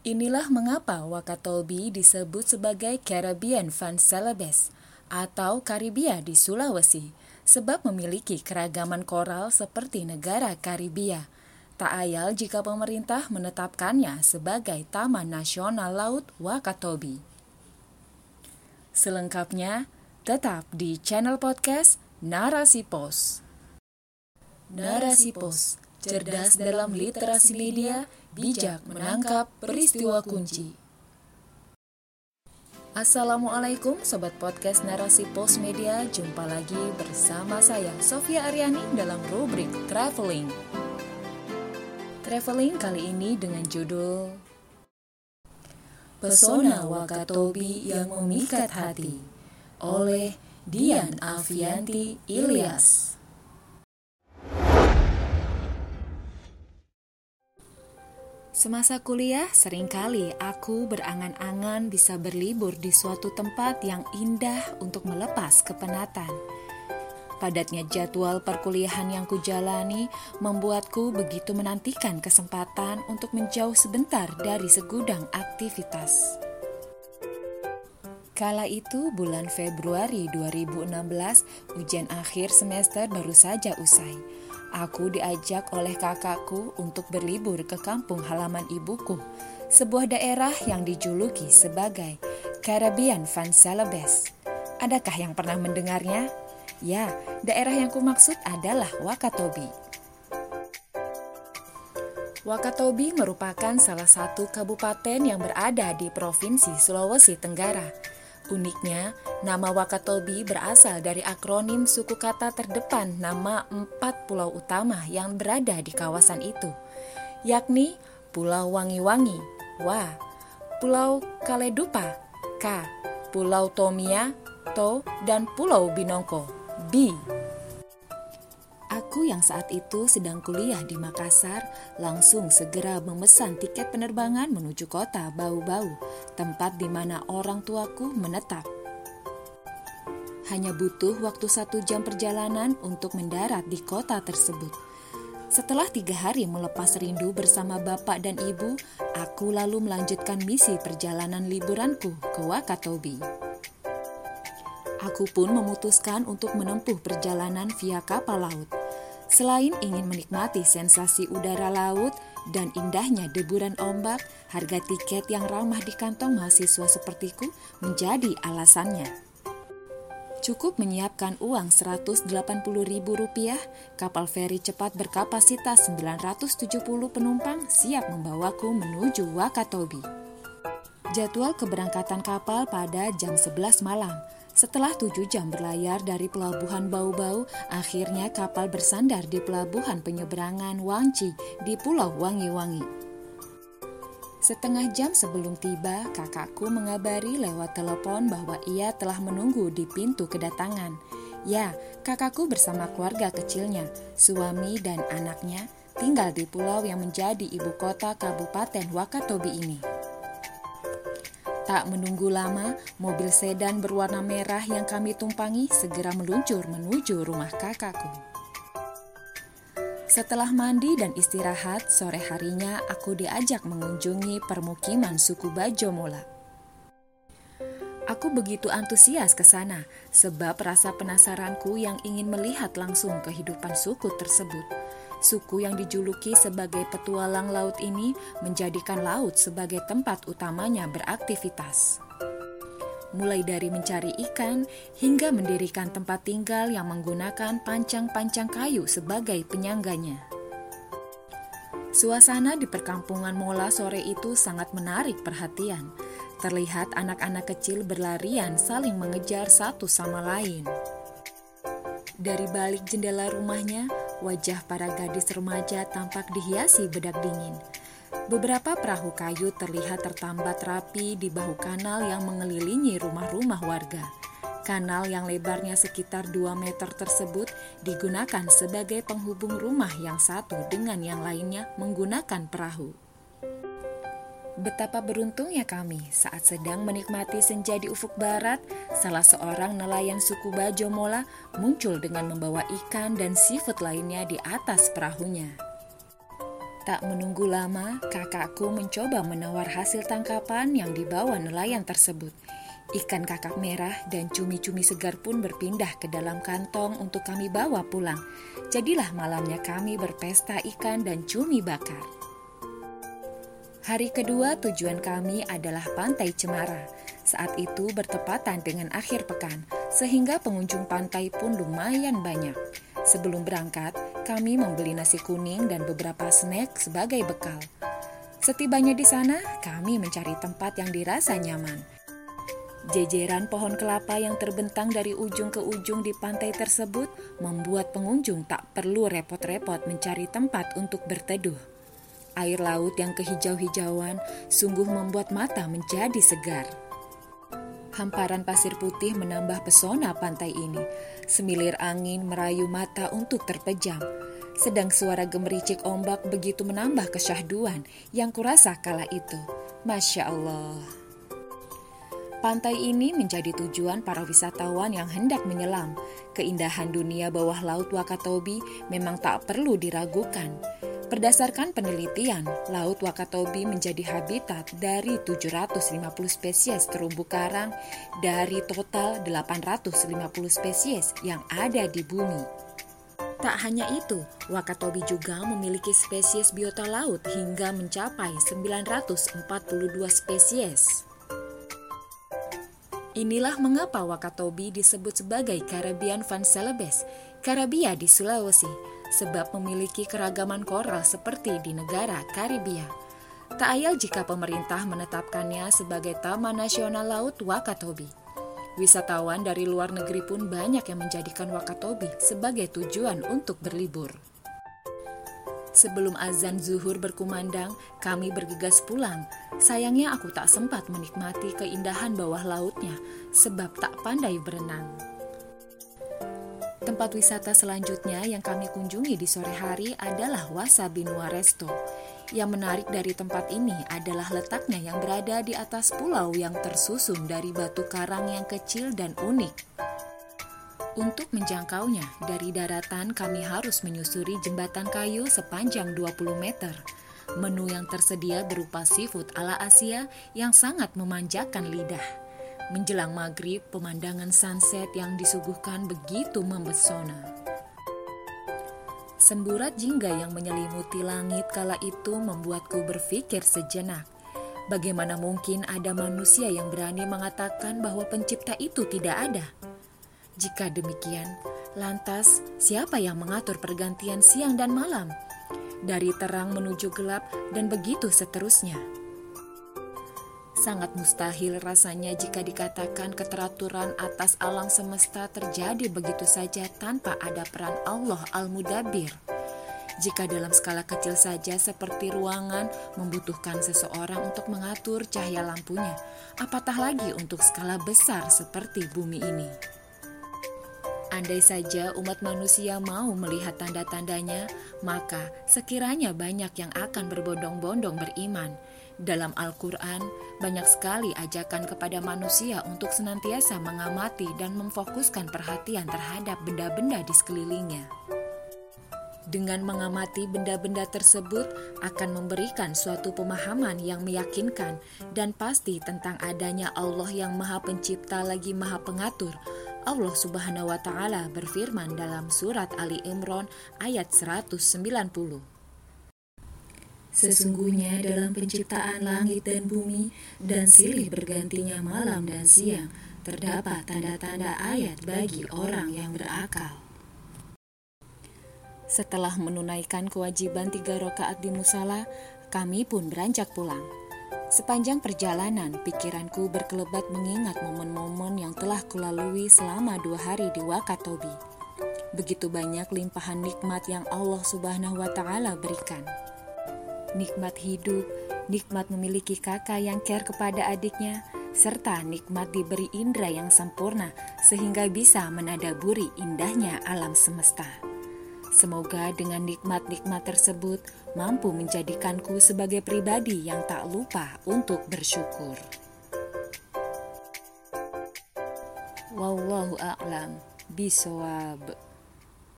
Inilah mengapa Wakatobi disebut sebagai Caribbean Van Celebes atau Karibia di Sulawesi, sebab memiliki keragaman koral seperti negara Karibia. Tak ayal jika pemerintah menetapkannya sebagai Taman Nasional Laut Wakatobi. Selengkapnya, tetap di channel podcast Narasi Pos. Narasi Pos, cerdas dalam literasi media, bijak menangkap peristiwa kunci. Assalamualaikum Sobat Podcast Narasi Pos Media, jumpa lagi bersama saya Sofia Aryani dalam rubrik Traveling. Traveling kali ini dengan judul Pesona Wakatobi yang Memikat Hati oleh Dian Avianti Ilyas. Semasa kuliah, sering kali aku berangan-angan bisa berlibur di suatu tempat yang indah untuk melepas kepenatan. Padatnya jadwal perkuliahan yang kujalani membuatku begitu menantikan kesempatan untuk menjauh sebentar dari segudang aktivitas. Kala itu bulan Februari 2016, ujian akhir semester baru saja usai Aku diajak oleh kakakku untuk berlibur ke kampung halaman ibuku, sebuah daerah yang dijuluki sebagai Caribbean Van Celebes. Adakah yang pernah mendengarnya? Ya, daerah yang kumaksud adalah Wakatobi. Wakatobi merupakan salah satu kabupaten yang berada di Provinsi Sulawesi Tenggara Uniknya, nama Wakatobi berasal dari akronim suku kata terdepan nama empat pulau utama yang berada di kawasan itu, yakni Pulau Wangi-Wangi, Wa, Pulau Kaledupa, K, Pulau Tomia, To, dan Pulau Binongko, Bi. Aku yang saat itu sedang kuliah di Makassar langsung segera memesan tiket penerbangan menuju kota Bau-Bau, tempat di mana orang tuaku menetap. Hanya butuh waktu satu jam perjalanan untuk mendarat di kota tersebut. Setelah tiga hari melepas rindu bersama bapak dan ibu, aku lalu melanjutkan misi perjalanan liburanku ke Wakatobi. Aku pun memutuskan untuk menempuh perjalanan via kapal laut. Selain ingin menikmati sensasi udara laut dan indahnya deburan ombak, harga tiket yang ramah di kantong mahasiswa sepertiku menjadi alasannya. Cukup menyiapkan uang Rp180.000, kapal feri cepat berkapasitas 970 penumpang siap membawaku menuju Wakatobi. Jadwal keberangkatan kapal pada jam 11 malam. Setelah tujuh jam berlayar dari pelabuhan Bau-Bau, akhirnya kapal bersandar di pelabuhan penyeberangan Wangci di Pulau Wangi-Wangi. Setengah jam sebelum tiba, kakakku mengabari lewat telepon bahwa ia telah menunggu di pintu kedatangan. Ya, kakakku bersama keluarga kecilnya, suami dan anaknya, tinggal di pulau yang menjadi ibu kota Kabupaten Wakatobi ini. Tak menunggu lama, mobil sedan berwarna merah yang kami tumpangi segera meluncur menuju rumah kakakku. Setelah mandi dan istirahat, sore harinya aku diajak mengunjungi permukiman suku Bajo Mola. Aku begitu antusias ke sana sebab rasa penasaranku yang ingin melihat langsung kehidupan suku tersebut. Suku yang dijuluki sebagai petualang laut ini menjadikan laut sebagai tempat utamanya beraktivitas. Mulai dari mencari ikan hingga mendirikan tempat tinggal yang menggunakan pancang-pancang kayu sebagai penyangganya. Suasana di perkampungan Mola sore itu sangat menarik perhatian. Terlihat anak-anak kecil berlarian saling mengejar satu sama lain. Dari balik jendela rumahnya, Wajah para gadis remaja tampak dihiasi bedak dingin. Beberapa perahu kayu terlihat tertambat rapi di bahu kanal yang mengelilingi rumah-rumah warga. Kanal yang lebarnya sekitar 2 meter tersebut digunakan sebagai penghubung rumah yang satu dengan yang lainnya menggunakan perahu. Betapa beruntungnya kami saat sedang menikmati senja di ufuk barat, salah seorang nelayan suku Bajo Mola muncul dengan membawa ikan dan seafood lainnya di atas perahunya. Tak menunggu lama, kakakku mencoba menawar hasil tangkapan yang dibawa nelayan tersebut. Ikan kakak merah dan cumi-cumi segar pun berpindah ke dalam kantong untuk kami bawa pulang. Jadilah malamnya kami berpesta ikan dan cumi bakar. Hari kedua tujuan kami adalah Pantai Cemara. Saat itu bertepatan dengan akhir pekan, sehingga pengunjung pantai pun lumayan banyak. Sebelum berangkat, kami membeli nasi kuning dan beberapa snack sebagai bekal. Setibanya di sana, kami mencari tempat yang dirasa nyaman. Jejeran pohon kelapa yang terbentang dari ujung ke ujung di pantai tersebut membuat pengunjung tak perlu repot-repot mencari tempat untuk berteduh. Air laut yang kehijau-hijauan sungguh membuat mata menjadi segar. Hamparan pasir putih menambah pesona pantai ini. Semilir angin merayu mata untuk terpejam. Sedang suara gemericik ombak begitu menambah kesyahduan yang kurasa kala itu. Masya Allah. Pantai ini menjadi tujuan para wisatawan yang hendak menyelam. Keindahan dunia bawah laut Wakatobi memang tak perlu diragukan. Berdasarkan penelitian, Laut Wakatobi menjadi habitat dari 750 spesies terumbu karang dari total 850 spesies yang ada di bumi. Tak hanya itu, Wakatobi juga memiliki spesies biota laut hingga mencapai 942 spesies. Inilah mengapa Wakatobi disebut sebagai Caribbean Van Celebes, Karabia di Sulawesi, sebab memiliki keragaman koral seperti di negara Karibia. Tak ayal jika pemerintah menetapkannya sebagai Taman Nasional Laut Wakatobi. Wisatawan dari luar negeri pun banyak yang menjadikan Wakatobi sebagai tujuan untuk berlibur. Sebelum azan zuhur berkumandang, kami bergegas pulang. Sayangnya aku tak sempat menikmati keindahan bawah lautnya, sebab tak pandai berenang. Tempat wisata selanjutnya yang kami kunjungi di sore hari adalah Wasabi Nua Resto. Yang menarik dari tempat ini adalah letaknya yang berada di atas pulau yang tersusun dari batu karang yang kecil dan unik. Untuk menjangkaunya, dari daratan kami harus menyusuri jembatan kayu sepanjang 20 meter. Menu yang tersedia berupa seafood ala Asia yang sangat memanjakan lidah. Menjelang maghrib, pemandangan sunset yang disuguhkan begitu memesona. Semburat jingga yang menyelimuti langit kala itu membuatku berpikir sejenak. Bagaimana mungkin ada manusia yang berani mengatakan bahwa pencipta itu tidak ada? Jika demikian, lantas siapa yang mengatur pergantian siang dan malam? Dari terang menuju gelap dan begitu seterusnya. Sangat mustahil rasanya jika dikatakan keteraturan atas alam semesta terjadi begitu saja tanpa ada peran Allah Al-Mudabbir. Jika dalam skala kecil saja seperti ruangan membutuhkan seseorang untuk mengatur cahaya lampunya, apatah lagi untuk skala besar seperti bumi ini. Andai saja umat manusia mau melihat tanda-tandanya, maka sekiranya banyak yang akan berbondong-bondong beriman. Dalam Al-Quran, banyak sekali ajakan kepada manusia untuk senantiasa mengamati dan memfokuskan perhatian terhadap benda-benda di sekelilingnya. Dengan mengamati benda-benda tersebut akan memberikan suatu pemahaman yang meyakinkan dan pasti tentang adanya Allah yang Maha Pencipta lagi Maha Pengatur Allah Subhanahu wa taala berfirman dalam surat Ali Imran ayat 190. Sesungguhnya dalam penciptaan langit dan bumi dan silih bergantinya malam dan siang terdapat tanda-tanda ayat bagi orang yang berakal. Setelah menunaikan kewajiban tiga rakaat di musala, kami pun beranjak pulang. Sepanjang perjalanan, pikiranku berkelebat mengingat momen-momen yang telah kulalui selama dua hari di Wakatobi. Begitu banyak limpahan nikmat yang Allah Subhanahu wa Ta'ala berikan. Nikmat hidup, nikmat memiliki kakak yang care kepada adiknya, serta nikmat diberi indera yang sempurna sehingga bisa menadaburi indahnya alam semesta. Semoga dengan nikmat-nikmat tersebut mampu menjadikanku sebagai pribadi yang tak lupa untuk bersyukur. Wallahu a'lam bisawab.